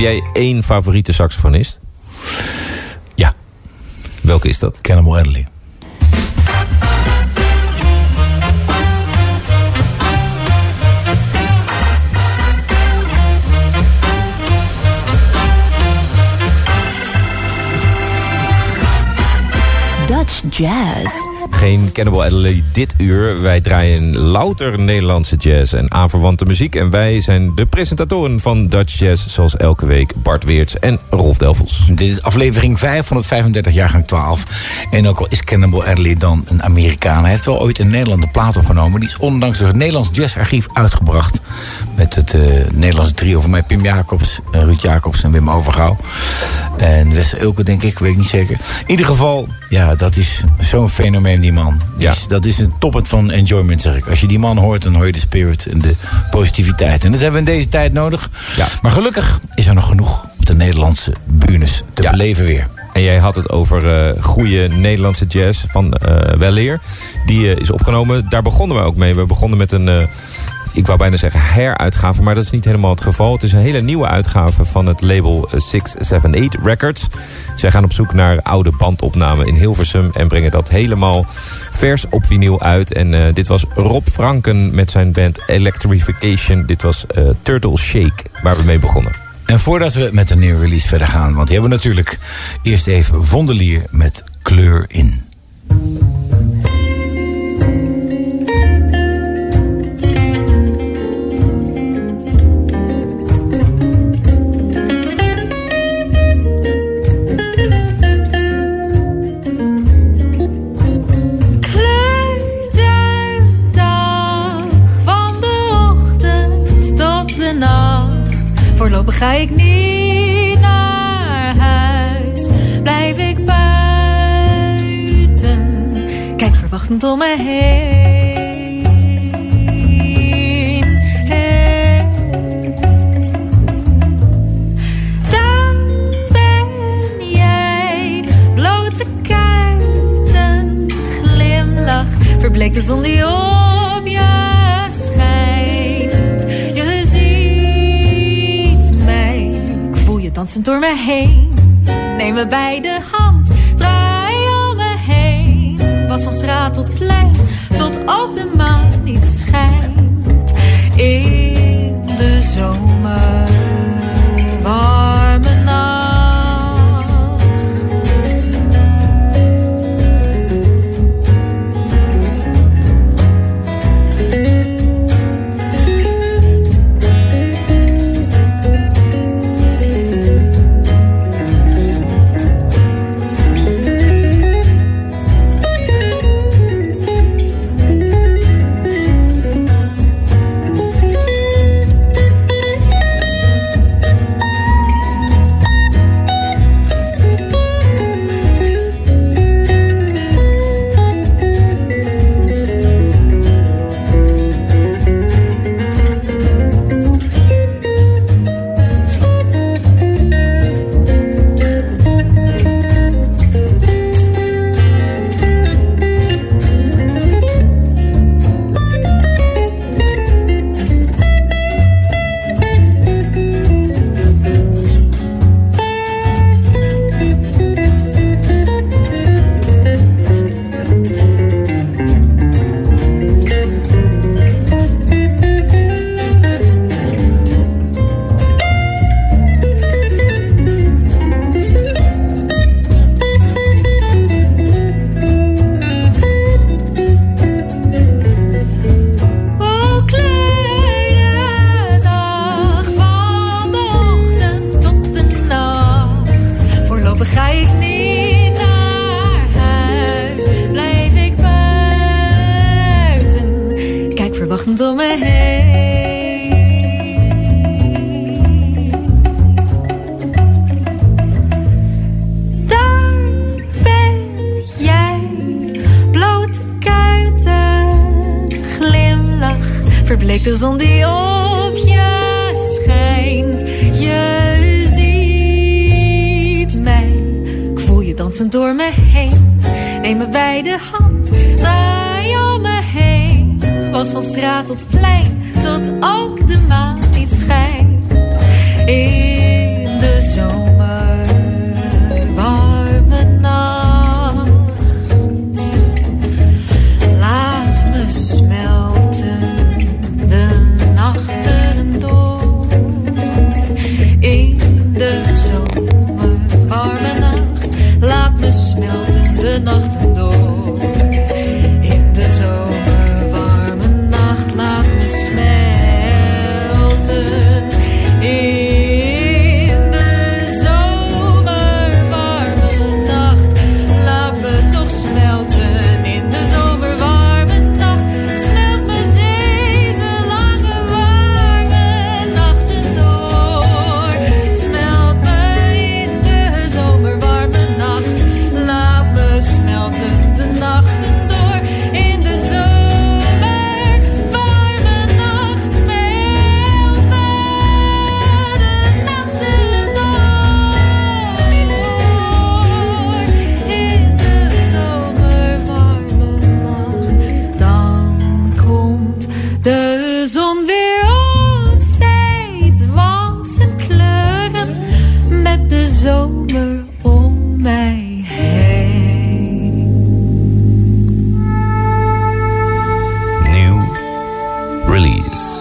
Jij één favoriete saxofonist? ja. Welke is dat? Cannibal Adderley. Dutch Jazz. Geen Cannibal Adderley dit uur. Wij draaien louter Nederlandse jazz en aanverwante muziek. En wij zijn de presentatoren van Dutch Jazz, zoals elke week Bart Weerts en Rolf Delvels. Dit is aflevering 535, jaargang 12. En ook al is Cannibal Adderley dan een Amerikaan... hij heeft wel ooit een plaat opgenomen. Die is ondanks door het Nederlands Jazzarchief uitgebracht. Met het eh, Nederlandse trio van mij, Pim Jacobs, eh, Ruud Jacobs en Wim Overgouw. En Wesse Ulke, denk ik, weet ik niet zeker. In ieder geval, ja, dat is zo'n fenomeen, die man. Ja. is- dat is een toppunt van enjoyment, zeg ik. Als je die man hoort, dan hoor je de spirit en de positiviteit. En dat hebben we in deze tijd nodig. Ja. Maar gelukkig is er nog genoeg op de Nederlandse bühnes te Ja. beleven weer. En jij had het over eh goede Nederlandse jazz van eh Weleer. Die eh, is opgenomen. Daar begonnen we ook mee. We begonnen met een, ik wou bijna zeggen heruitgave, maar dat is niet helemaal het geval. Het is een hele nieuwe uitgave van het label eh, 678 Records. Zij gaan op zoek naar oude bandopnamen in Hilversum en brengen dat helemaal vers op vinyl uit. En eh, dit was Rob Franken met zijn band Electrification. Dit was eh, Turtle Shake, waar we mee begonnen. En voordat we met de nieuwe release verder gaan... want die hebben we natuurlijk eerst even Vondelier met Kleur in. Voorlopig ga ik niet naar huis. Blijf ik buiten. Kijk verwachtend om me heen. Daar ben jij, blote kuiten, glimlach, verbleekt de zon die op dansend door me heen. Neem me bij de hand, draai om me heen. Was van straat tot plein, tot op de maan niet schijnt. In de zomer, door me heen. Neem me bij de hand, draai om me heen. Was van straat tot plein, tot ook de maan niet schijnt. In de zon. Isso.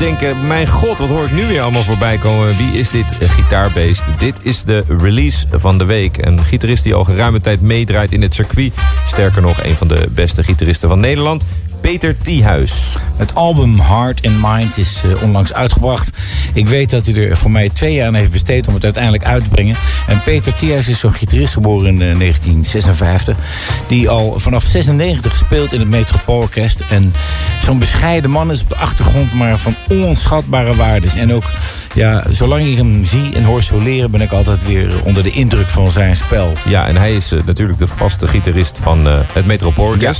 Denken, mijn god, wat hoor ik nu weer allemaal voorbij komen? Wie is dit uh, gitaarbeest? Dit is de release van de week. Een gitarist die al geruime tijd meedraait in het circuit. Sterker nog, een van de beste gitaristen van Nederland. Peter Thiehuis. Het album Heart and Mind is uh, onlangs uitgebracht. Ik weet dat hij er voor mij twee jaar aan heeft besteed om het uiteindelijk uit te brengen. En Peter Thiehuis is zo'n gitarist geboren in uh, 1956. Die al vanaf 96 speelt in het Metropoolorkest. En zo'n bescheiden man is op de achtergrond maar van onschatbare waardes. En ook ja, zolang ik hem zie en hoor soleren... ben ik altijd weer onder de indruk van zijn spel. Ja, en hij is uh, natuurlijk de vaste gitarist van uh, het. Ja.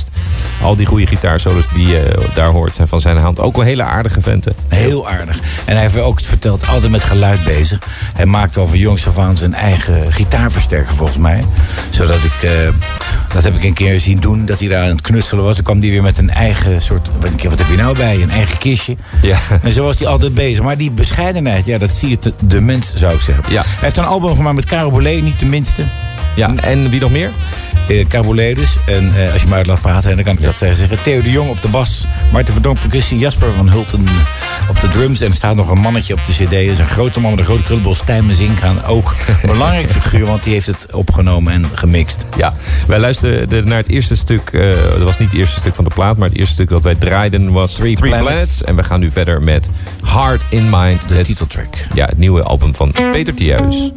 Al die goede gitaarsolos die je uh, daar hoort zijn van zijn hand. Ook wel hele aardige venten. Heel aardig. En hij heeft ook verteld, altijd met geluid bezig. Hij maakt al van jongs af aan zijn eigen gitaarversterker volgens mij. Zodat ik, dat heb ik een keer zien doen, dat hij daar aan het knutselen was. Dan kwam hij weer met een eigen soort, wat heb je nou bij? Een eigen kistje. Ja. En zo was hij altijd bezig. Maar die bescheidenheid ja, dat zie je te, de mens, zou ik zeggen. Ja. Hij heeft een album gemaakt met Caro Bollet, niet de minste. Ja, en wie nog meer? Uh, dus. En uh, als je me uit laat praten, dan kan ik dat uh, zeggen. Theo de Jong op de bas. Maarten Verdonk percussie. Jasper van Hulten op de drums. En er staat nog een mannetje op de cd. Dat is een grote man met een grote krullenbol. Stijn Zinkaan. Ook een belangrijke figuur, want die heeft het opgenomen en gemixt. Ja, wij luisterden naar het eerste stuk. dat was niet het eerste stuk van de plaat. Maar het eerste stuk dat wij draaiden was Three, Three Planets. Planets. En we gaan nu verder met Heart in Mind. De Ja, het nieuwe album van Peter Thiehuis.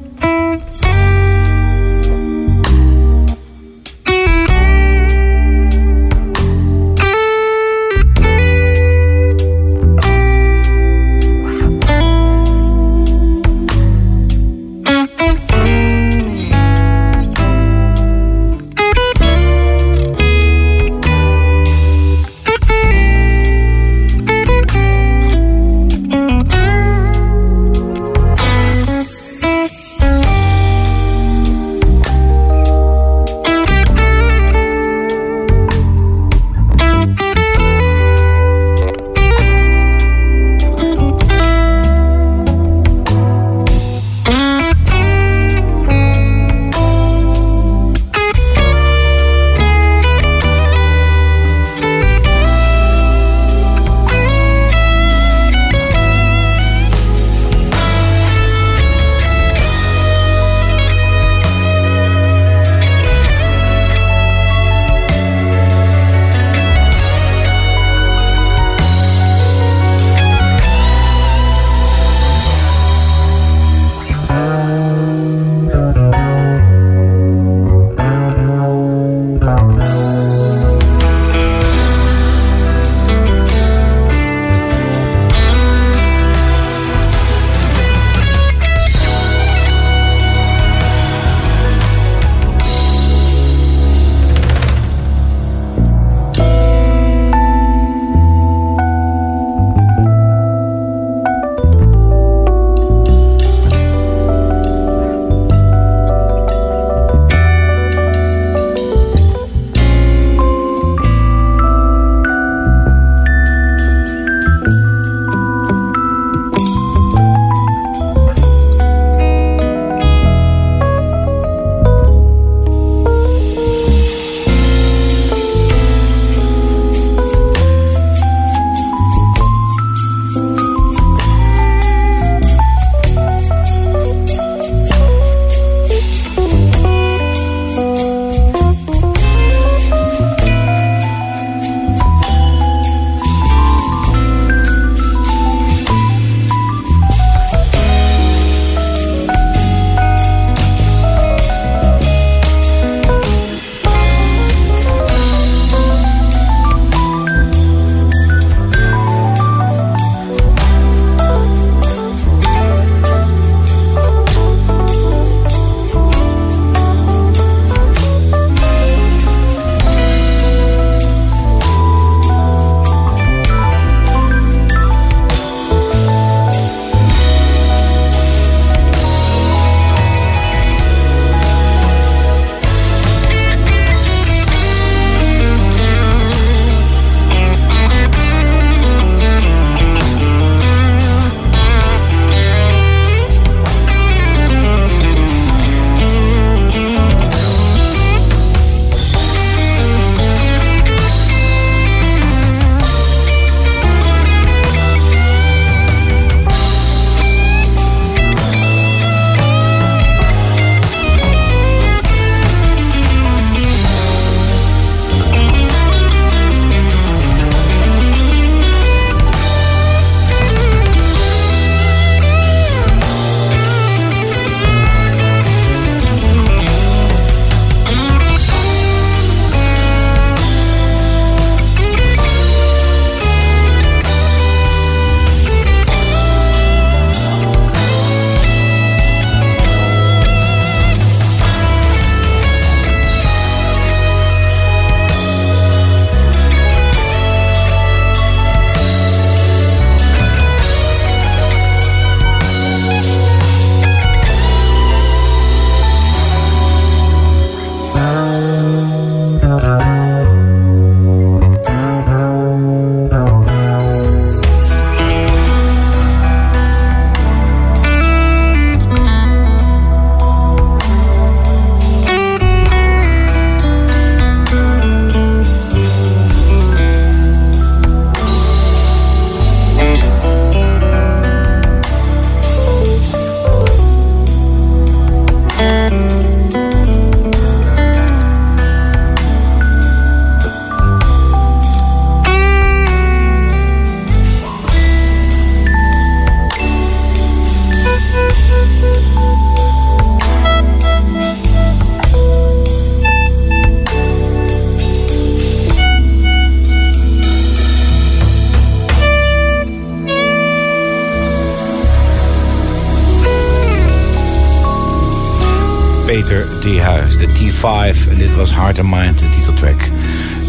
5. En dit was Heart and Mind, de titeltrack.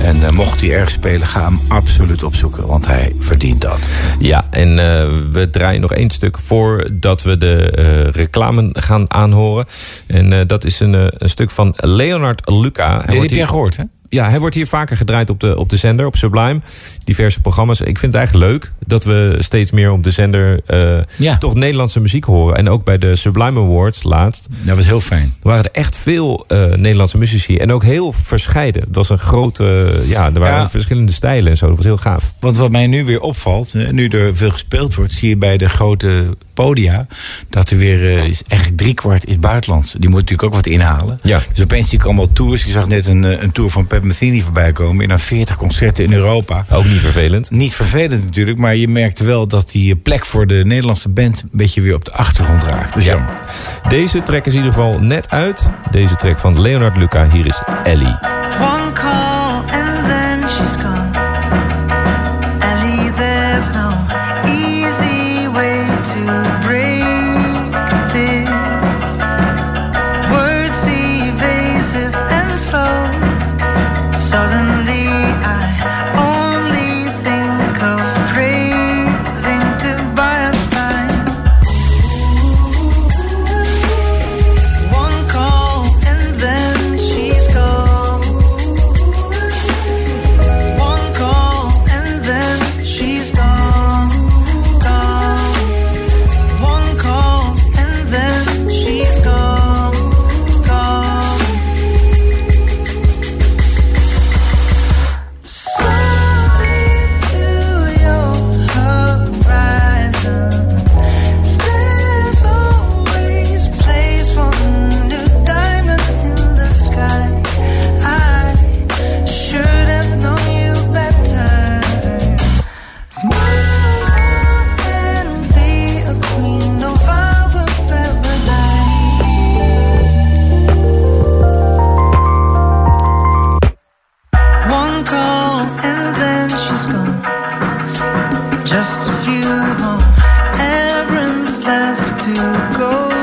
En eh, mocht hij erg spelen, ga hem absoluut opzoeken. Want hij verdient dat. Ja, en eh, we draaien nog één stuk voordat we de eh, uh, reclame gaan aanhoren. En dat is een, stuk van Leonard Luca. Die heb jij gehoord, hè? Ja, hij wordt hier vaker gedraaid op de, op de zender, op Sublime. Diverse programma's. Ik vind het eigenlijk leuk dat we steeds meer op de zender eh, Ja. toch Nederlandse muziek horen. En ook bij de Sublime Awards laatst Dat was heel fijn. waren er echt veel eh, Nederlandse muzici. En ook heel verscheiden. Dat was een grote, ja, er waren Ja. verschillende stijlen en zo. Dat was heel gaaf. Want wat mij nu weer opvalt, eh, nu er veel gespeeld wordt, zie je bij de grote podia dat er weer eh, is eigenlijk driekwart is buitenlands. Die moet natuurlijk ook wat inhalen. Ja. Dus opeens zie ik allemaal tours. Ik zag net een, een tour van Pep Metheny voorbij komen in aan 40 concerten in Europa. Ook niet vervelend. Niet vervelend natuurlijk, maar je merkte wel dat die plek voor de Nederlandse band een beetje weer op de achtergrond raakt. Dus jammer. Deze track is in ieder geval net uit. Deze track van Leonard Luca. Hier is Ellie. One call and then she's gone. Left to go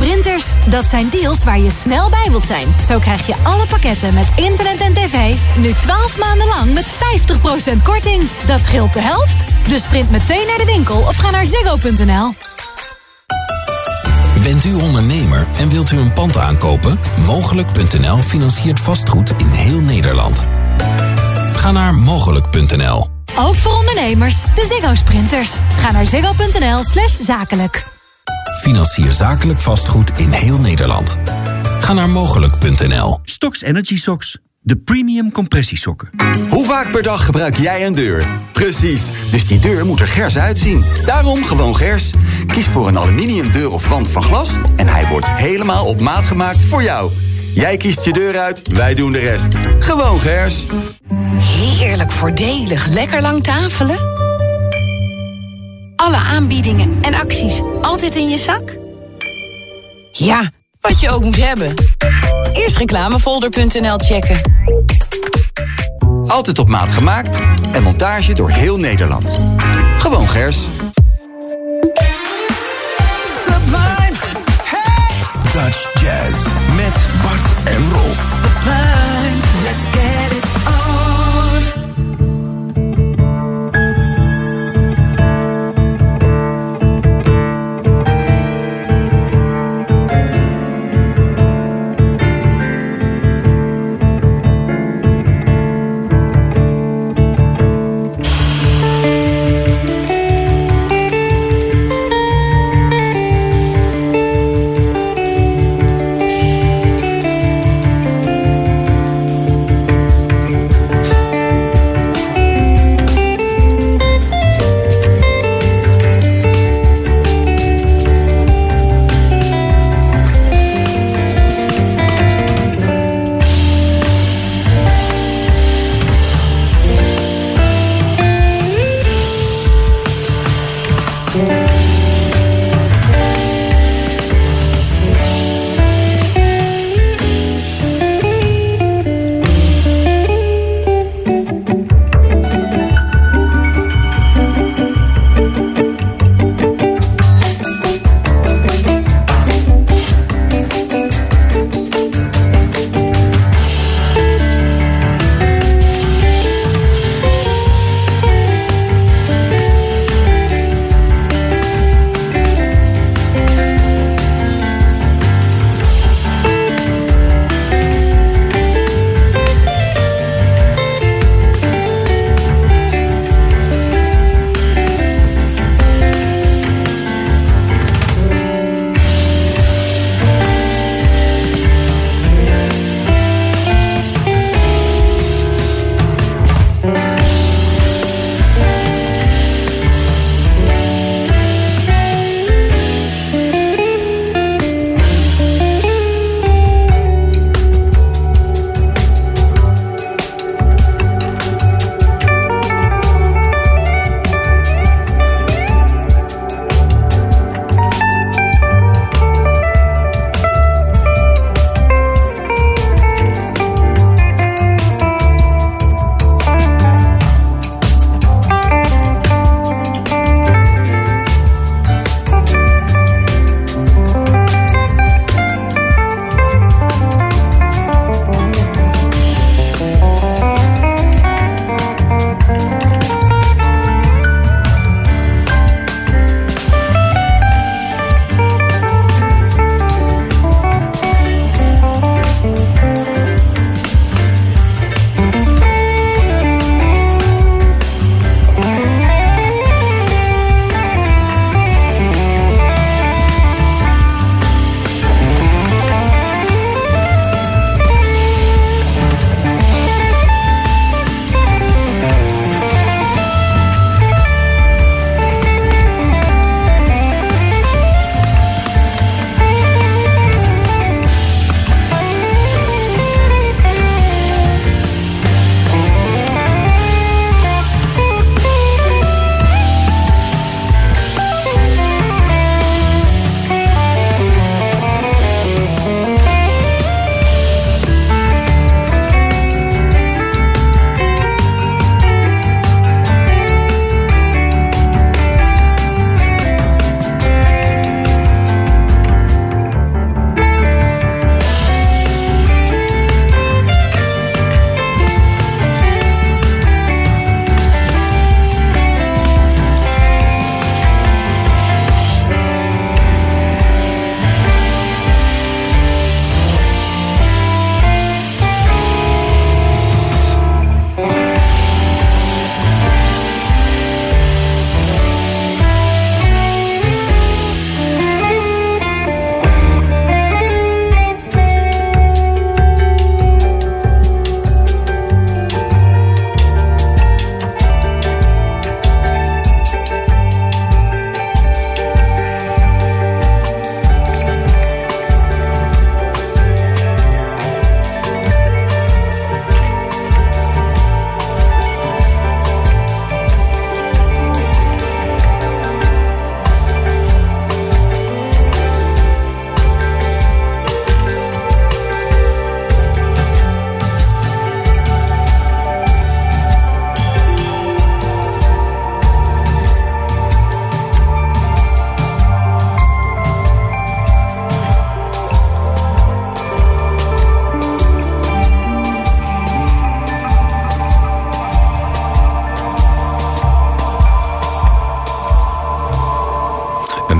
Sprinters. Dat zijn deals waar je snel bij wilt zijn. Zo krijg je alle pakketten met internet en tv nu 12 maanden lang met 50% korting. Dat scheelt de helft. Dus sprint meteen naar de winkel of ga naar ziggo.nl. Bent u ondernemer en wilt u een pand aankopen? Mogelijk.nl financiert vastgoed in heel Nederland. Ga naar mogelijk.nl. Ook voor ondernemers, de Ziggo Sprinters. Ga naar ziggo.nl slash zakelijk. Financier zakelijk vastgoed in heel Nederland. Ga naar mogelijk.nl. Stocks Energy Socks. De premium compressiesokken. Hoe vaak per dag gebruik jij een deur? Precies, dus die deur moet er gers uitzien. Daarom gewoon gers. Kies voor een aluminium deur of wand van glas... en hij wordt helemaal op maat gemaakt voor jou. Jij kiest je deur uit, wij doen de rest. Gewoon gers. Heerlijk voordelig. Lekker lang tafelen. Alle aanbiedingen en acties altijd in je zak? Ja, wat je ook moet hebben. Eerst reclamefolder.nl checken. Altijd op maat gemaakt en montage door heel Nederland. Gewoon gers.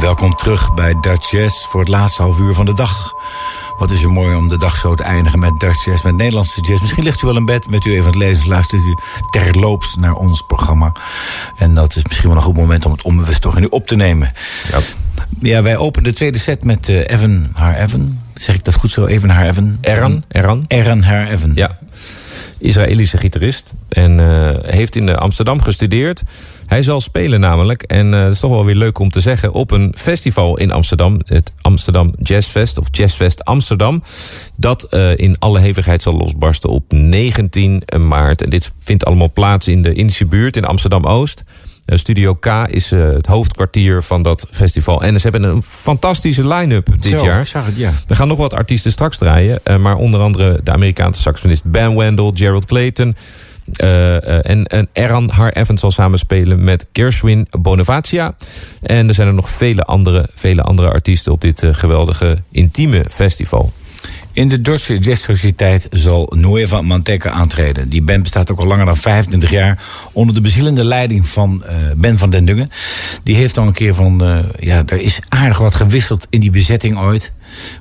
En welkom terug bij Dutch Jazz voor het laatste half uur van de dag. Wat is er mooi om de dag zo te eindigen met Dutch Jazz, met Nederlandse jazz. Misschien ligt u wel in bed, met u even aan het lezen, luistert u terloops naar ons programma. En dat is misschien wel een goed moment om het onbewust toch in u op te nemen. Ja. Ja, wij openen de tweede set met eh, Evan Haar Evan. Zeg ik dat goed zo? Evan Haar Evan? Eran, Eran. Haar Evan. Ja, Israëlische gitarist. En eh, heeft in Amsterdam gestudeerd. Hij zal spelen namelijk, en eh, dat is toch wel weer leuk om te zeggen... op een festival in Amsterdam, het Amsterdam Jazzfest... of Jazzfest Amsterdam, dat eh, in alle hevigheid zal losbarsten op 19 maart. En dit vindt allemaal plaats in de Indische buurt in Amsterdam-Oost... Eh, Studio K is eh, het hoofdkwartier van dat festival. En ze hebben een fantastische line-up dit Zo, jaar. ik zag het, ja. We gaan nog wat artiesten straks draaien. eh, maar onder andere de Amerikaanse saxofonist Ben Wendell, Gerald Clayton... en, en Eran Har Evans zal samenspelen met Gershwin Bonavacia. En er zijn er nog vele andere, vele andere artiesten op dit geweldige intieme festival. In de Duitse Jazzsociëteit zal Nueva Manteca aantreden. Die band bestaat ook al langer dan 25 jaar... onder de bezielende leiding van eh, Ben van den Dungen. Die heeft al een keer van... eh, ja, er is aardig wat gewisseld in die bezetting ooit...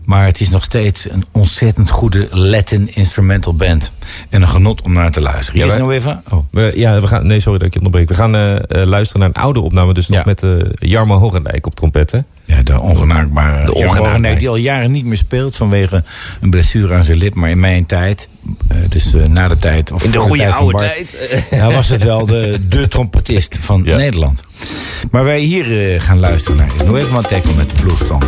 maar het is nog steeds een ontzettend goede Latin instrumental band. En een genot om naar te luisteren. Hier Ja, is wij- Nueva. Oh. We, ja, we gaan, nee, sorry dat ik je onderbreek. We gaan eh, luisteren naar een oude opname. Dus nog met Jarmo Hogendijk op trompetten. Ja, de ongenaakbare De ongenaakbare. Die al jaren niet meer speelt vanwege een blessure aan zijn lip. Maar in mijn tijd, eh, dus eh, na de tijd... Of In de goede tijd van oude Bart, tijd. Ja, was het wel de, de trompetist van Nederland. Maar wij hier eh, gaan luisteren naar is Nueva Manteca met Blues Song.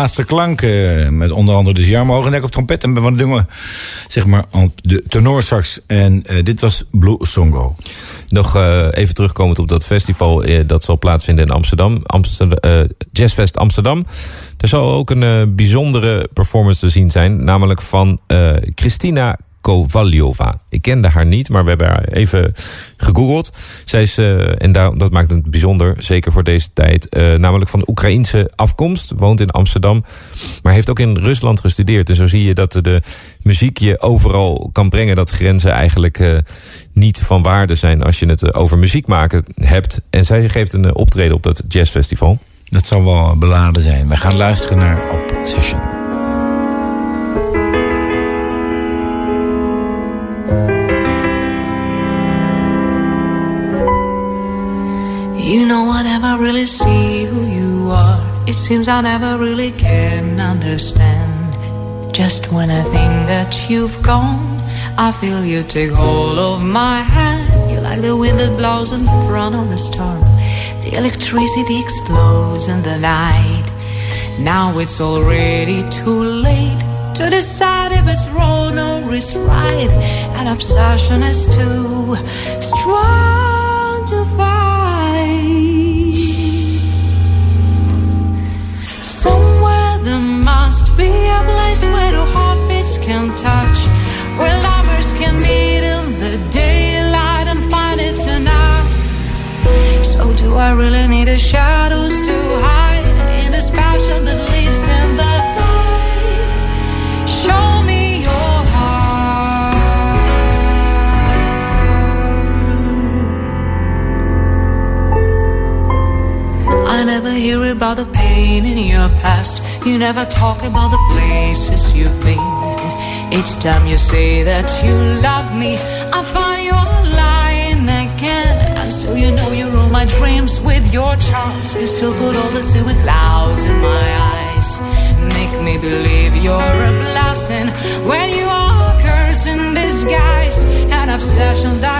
Laatste klank. eh, met onder andere dus Jarmo op trompet. En Van de Dungen, zeg maar, op de tenorsax. En eh, dit was Blue Songo. Nog eh, even terugkomend op dat festival. dat zal plaatsvinden in Amsterdam. Amsterdam Jazzfest Amsterdam. Er zal ook een bijzondere performance te zien zijn. Namelijk van Christina Kovaljova. Ik kende haar niet, maar we hebben haar even gegoogeld. Zij is, eh, en daar, dat maakt het bijzonder, zeker voor deze tijd... eh, namelijk van Oekraïense afkomst, woont in Amsterdam... maar heeft ook in Rusland gestudeerd. En zo zie je dat de muziek je overal kan brengen... dat grenzen eigenlijk eh, niet van waarde zijn... als je het over muziek maken hebt. En zij geeft een optreden op dat jazzfestival. Dat zal wel beladen zijn. We gaan luisteren naar Obsession. You know, I never really see who you are. It seems I never really can understand. Just when I think that you've gone, I feel you take hold of my hand. You're like the wind that blows in front of the storm. The electricity explodes in the night. Now it's already too late to decide if it's wrong or it's right. An obsession is too strong to fight. Must be a place where the heartbeats can touch, where lovers can meet in the daylight and find it's enough. So do I really need the shadows to hide in this passion that lives in the dark? Show me your heart. I never hear about the pain in your past. You never talk about the places you've been. Each time you say that you love me, I find you're lying again. And so you know you ruin my dreams with your charms. You still put all the silver clouds in my eyes. Make me believe you're a blessing when you are a curse in disguise. An obsession that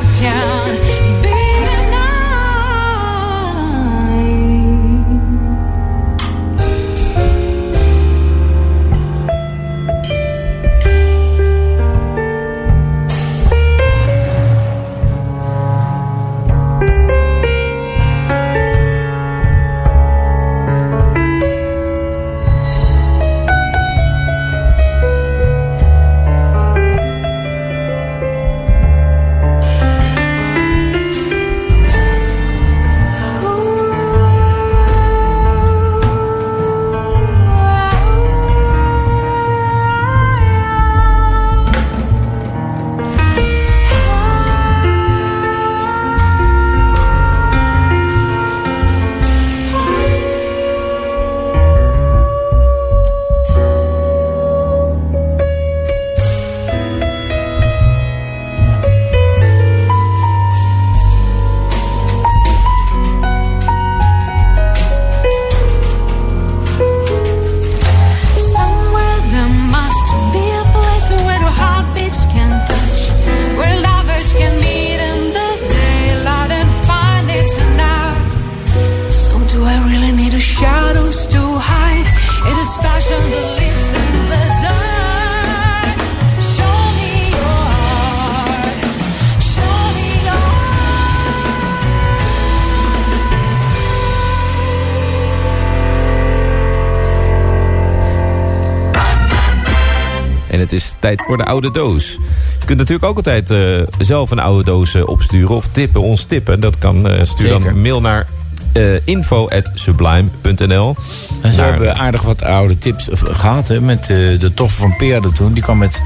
En het is tijd voor de oude doos. Je kunt natuurlijk ook altijd eh, zelf een oude doos eh, opsturen of tippen, ons tippen. Dat kan. eh, stuur dan Zeker. mail naar eh info.sublime.nl. En ze hebben aardig wat oude tips eh, gehad. Hè, met eh, de toffe van Peerde toen. Die kwam met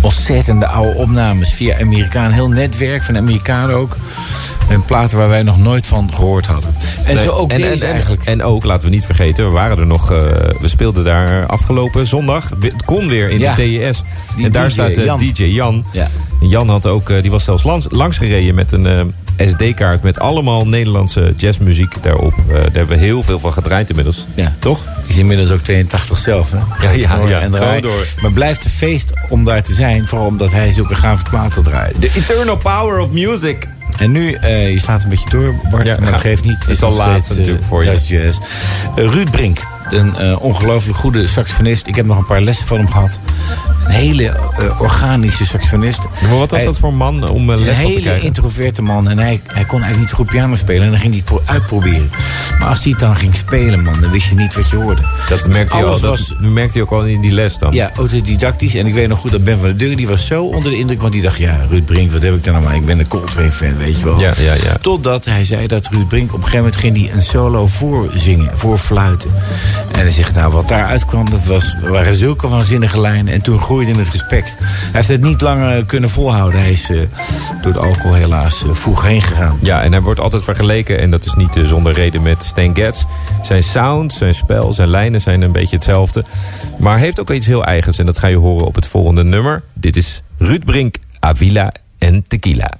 ontzettende oude opnames via Amerikaan. Heel netwerk van Amerikanen ook. En platen waar wij nog nooit van gehoord hadden. En Nee, zo ook en, deze en, en, eigenlijk. En ook, laten we niet vergeten, we waren er nog. eh, we speelden daar afgelopen zondag. Het kon weer in Ja. de DES. En daar DJ staat de Jan. DJ Jan. Ja. Jan had ook, eh, die was zelfs langs, langs gereden met een eh, SD-kaart met allemaal Nederlandse jazzmuziek daarop. Eh, daar hebben we heel veel van gedraaid inmiddels. Ja. Toch? Is inmiddels ook 82 zelf. Hè? Ja, ja, ja. en door. Maar blijft een feest om daar te zijn. Vooral omdat hij zulke gave platen draait. The eternal power of music. En nu, eh, je slaat een beetje door, Bart, Ja, maar dat geeft niet. het is al laat steeds, eh, natuurlijk voor je. jazz, Ruud Brink, een eh, ongelooflijk goede saxofonist. Ik heb nog een paar lessen van hem gehad. Een hele eh, organische saxofonist. Maar wat was Hij- dat voor man om eh, les een van te hele krijgen? introverte man. En hij, hij kon eigenlijk niet zo goed piano spelen. En dan ging hij het pro- uitproberen. Maar als hij het dan ging spelen, man, dan wist je niet wat je hoorde. Dat merkte hij, al, dat was- merkte hij ook al in die les dan. Ja, autodidactisch. En ik weet nog goed dat Ben van der Deuren, die was zo onder de indruk. Want die dacht, ja, Ruud Brink, wat heb ik dan nou maar? Ik ben een Coltrane-fan, weet je wel. Ja, ja, ja. Totdat hij zei dat Ruud Brink op een gegeven moment ging die een solo voorzingen, voorfluiten. En hij zegt, nou, wat daaruit kwam, dat was, waren zulke waanzinnige lijnen. En toen groeide het respect. Hij heeft het niet langer kunnen volhouden. Hij is eh, door de alcohol helaas eh, vroeg heen gegaan. Ja, en hij wordt altijd vergeleken, en dat is niet eh, zonder reden, met Stan Getz. Zijn sound, zijn spel, zijn lijnen zijn een beetje hetzelfde. Maar heeft ook iets heel eigens, en dat ga je horen op het volgende nummer. Dit is Ruud Brink, Avila en Tequila.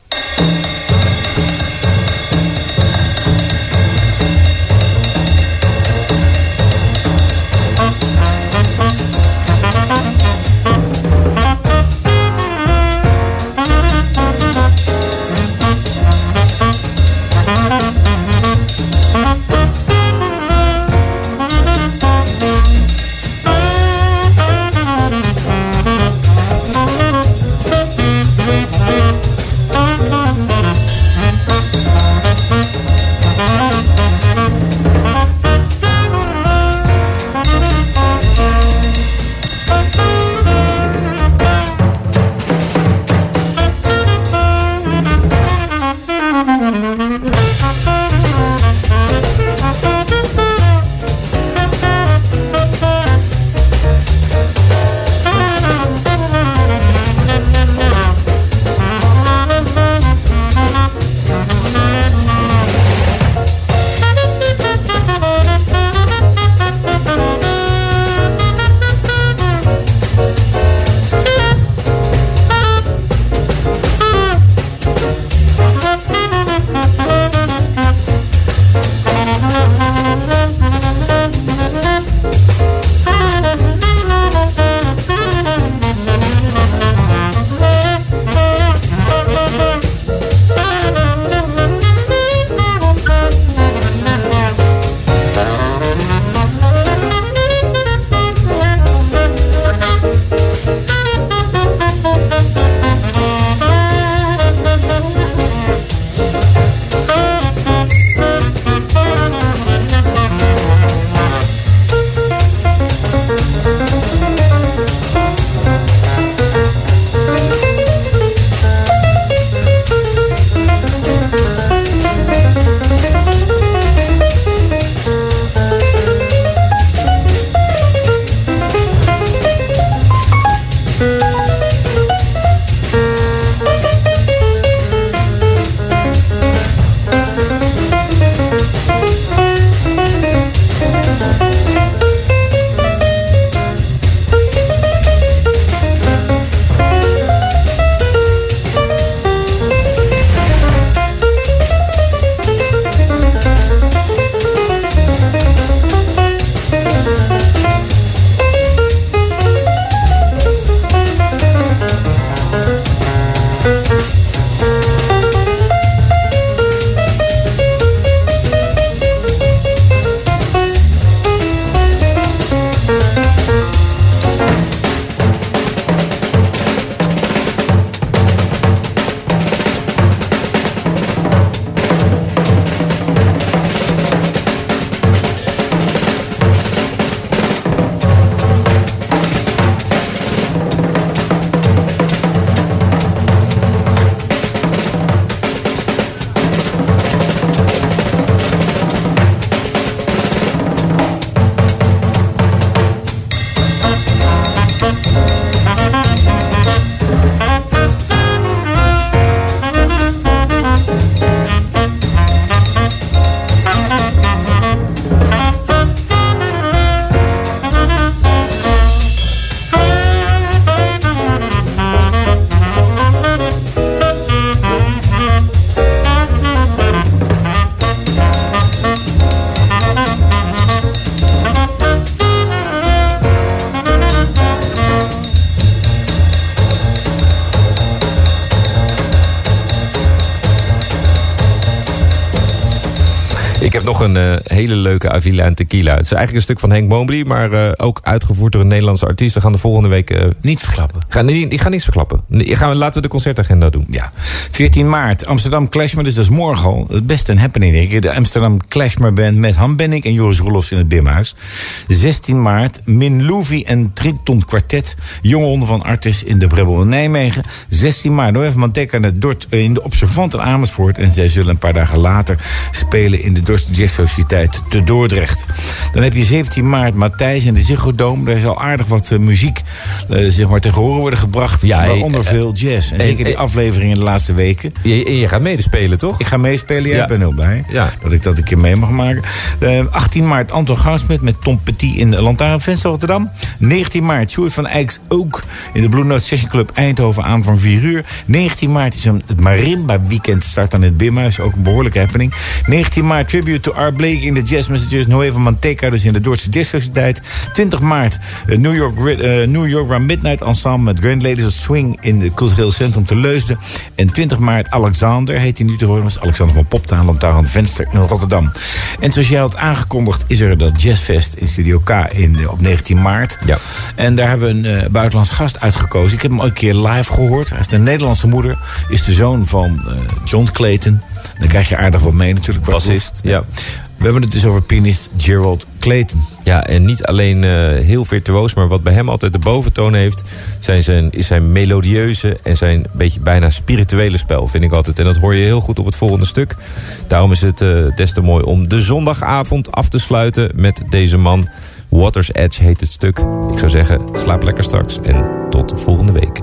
Nog een eh, hele leuke Avila en Tequila. Het is eigenlijk een stuk van Henk Mobley, maar eh, ook uitgevoerd door een Nederlandse artiest. We gaan de volgende week... eh, Niet verklappen. gaan, nee, ik ga niets verklappen. Nee, gaan laten we de concertagenda doen. Ja. 14 maart, Amsterdam Clashmer, dus dat is morgen al. Het best een happening, denk ik. De Amsterdam Clashmer Band met Han Benning en Joris Roelofs in het Bimhuis. 16 maart, Min Louvi en Triton Quartet. Jonge honden van Artis in de Brebbel in Nijmegen. 16 maart, Noël Manteca en het Dort eh, in de Observant in Amersfoort. En zij zullen een paar dagen later spelen in de Dorst Jazz Sociëteit te Dordrecht. Dan heb je 17 maart Matthijs in de Ziggo Dome. Daar zal aardig wat eh, muziek eh, zeg maar, tegen horen worden gebracht. Ja, waaronder eh, veel jazz. En zeker die eh, aflevering in de laatste weken. Je, en je gaat medespelen, toch? Ik ga meespelen, Ja. bent heel blij. Ja. Dat ik dat een keer mee mag maken. Eh, 18 maart Anton Goudsmit met Tom Petit in de Lantaarnfest Rotterdam. 19 maart Sjoerd van Eycks ook in de Blue Note Session Club Eindhoven aan van 4 uur. 19 maart is een, het Marimba Weekend start aan het Bimhuis. Ook een behoorlijke happening. 19 maart Tribute to Art Blake in de Jazz Messengers. Noeva Manteca dus in de Jazz Sociëteit. 20 maart eh, New, York, eh, New York Round Midnight Ensemble met Grand Ladies of Swing in het Cultureel Centrum te Leusden. En 20 maart Alexander heet hij nu te horen. Dat is Alexander van Poptaan, Lantaarn aan het Venster in Rotterdam. En zoals jij had aangekondigd is er dat Jazzfest in Studio K in, eh, op 19 maart. Ja. En daar hebben we een buitenlands gast uitgekozen. Ik heb hem ooit een keer live gehoord. Hij heeft een Nederlandse moeder. Is de zoon van John Clayton. Dan krijg je aardig wat mee natuurlijk. Bassist, ja. We hebben het dus over pianist Gerald Clayton. Ja, en niet alleen eh, heel virtuoos, maar wat bij hem altijd de boventoon heeft, zijn zijn, is zijn melodieuze en zijn beetje bijna spirituele spel, vind ik altijd. En dat hoor je heel goed op het volgende stuk. Daarom is het eh, des te mooi om de zondagavond af te sluiten met deze man. Water's Edge heet het stuk. Ik zou zeggen, slaap lekker straks en tot volgende week.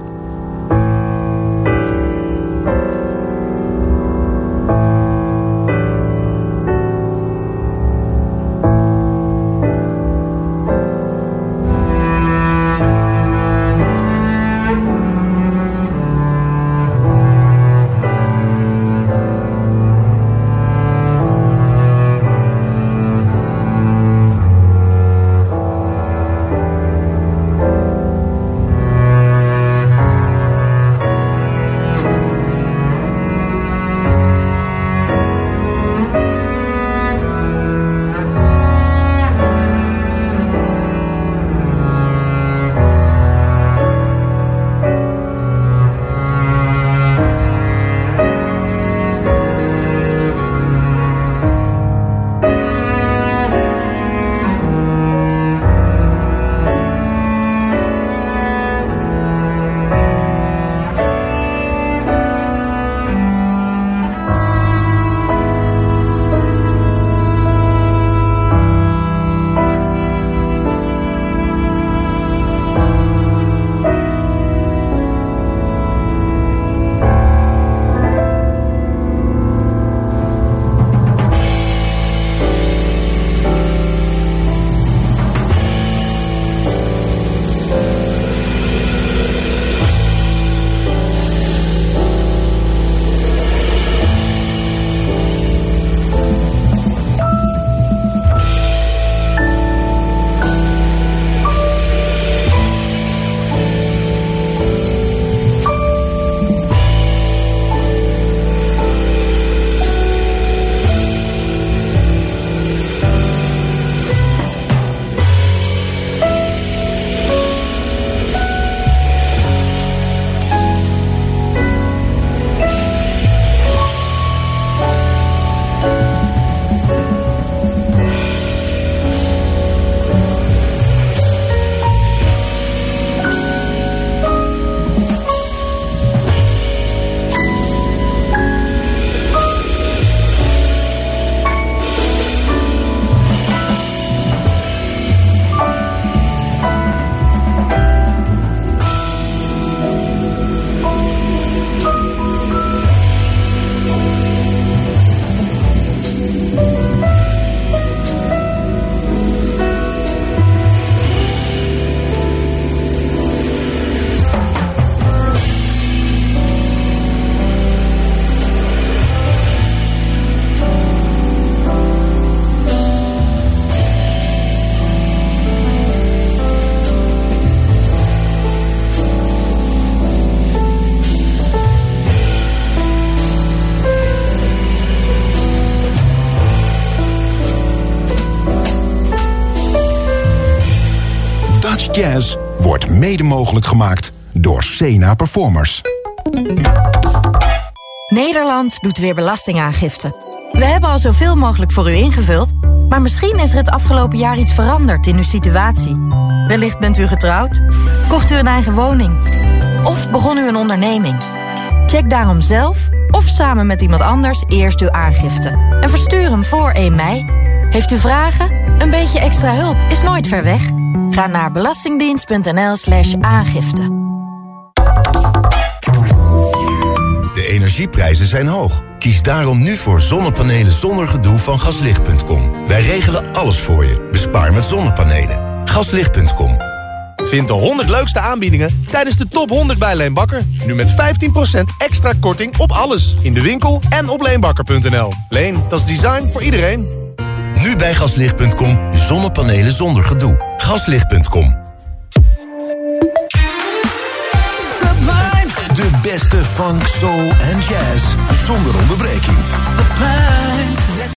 Mede mogelijk gemaakt door Sena Performers. Nederland doet weer belastingaangifte. We hebben al zoveel mogelijk voor u ingevuld... maar misschien is er het afgelopen jaar iets veranderd in uw situatie. Wellicht bent u getrouwd, kocht u een eigen woning... of begon u een onderneming. Check daarom zelf of samen met iemand anders eerst uw aangifte. En verstuur hem voor 1 mei. Heeft u vragen? Een beetje extra hulp is nooit ver weg. Ga naar belastingdienst.nl slash aangifte. De energieprijzen zijn hoog. Kies daarom nu voor zonnepanelen zonder gedoe van gaslicht.com. Wij regelen alles voor je. Bespaar met zonnepanelen. Gaslicht.com. Vind de 100 leukste aanbiedingen tijdens de top 100 bij Leenbakker. Nu met 15% extra korting op alles. In de winkel en op leenbakker.nl. Leen, dat is design voor iedereen. Nu bij gaslicht.com. Zonnepanelen zonder gedoe. Gaslicht.com. De beste funk, soul en jazz. Zonder onderbreking. Sublime.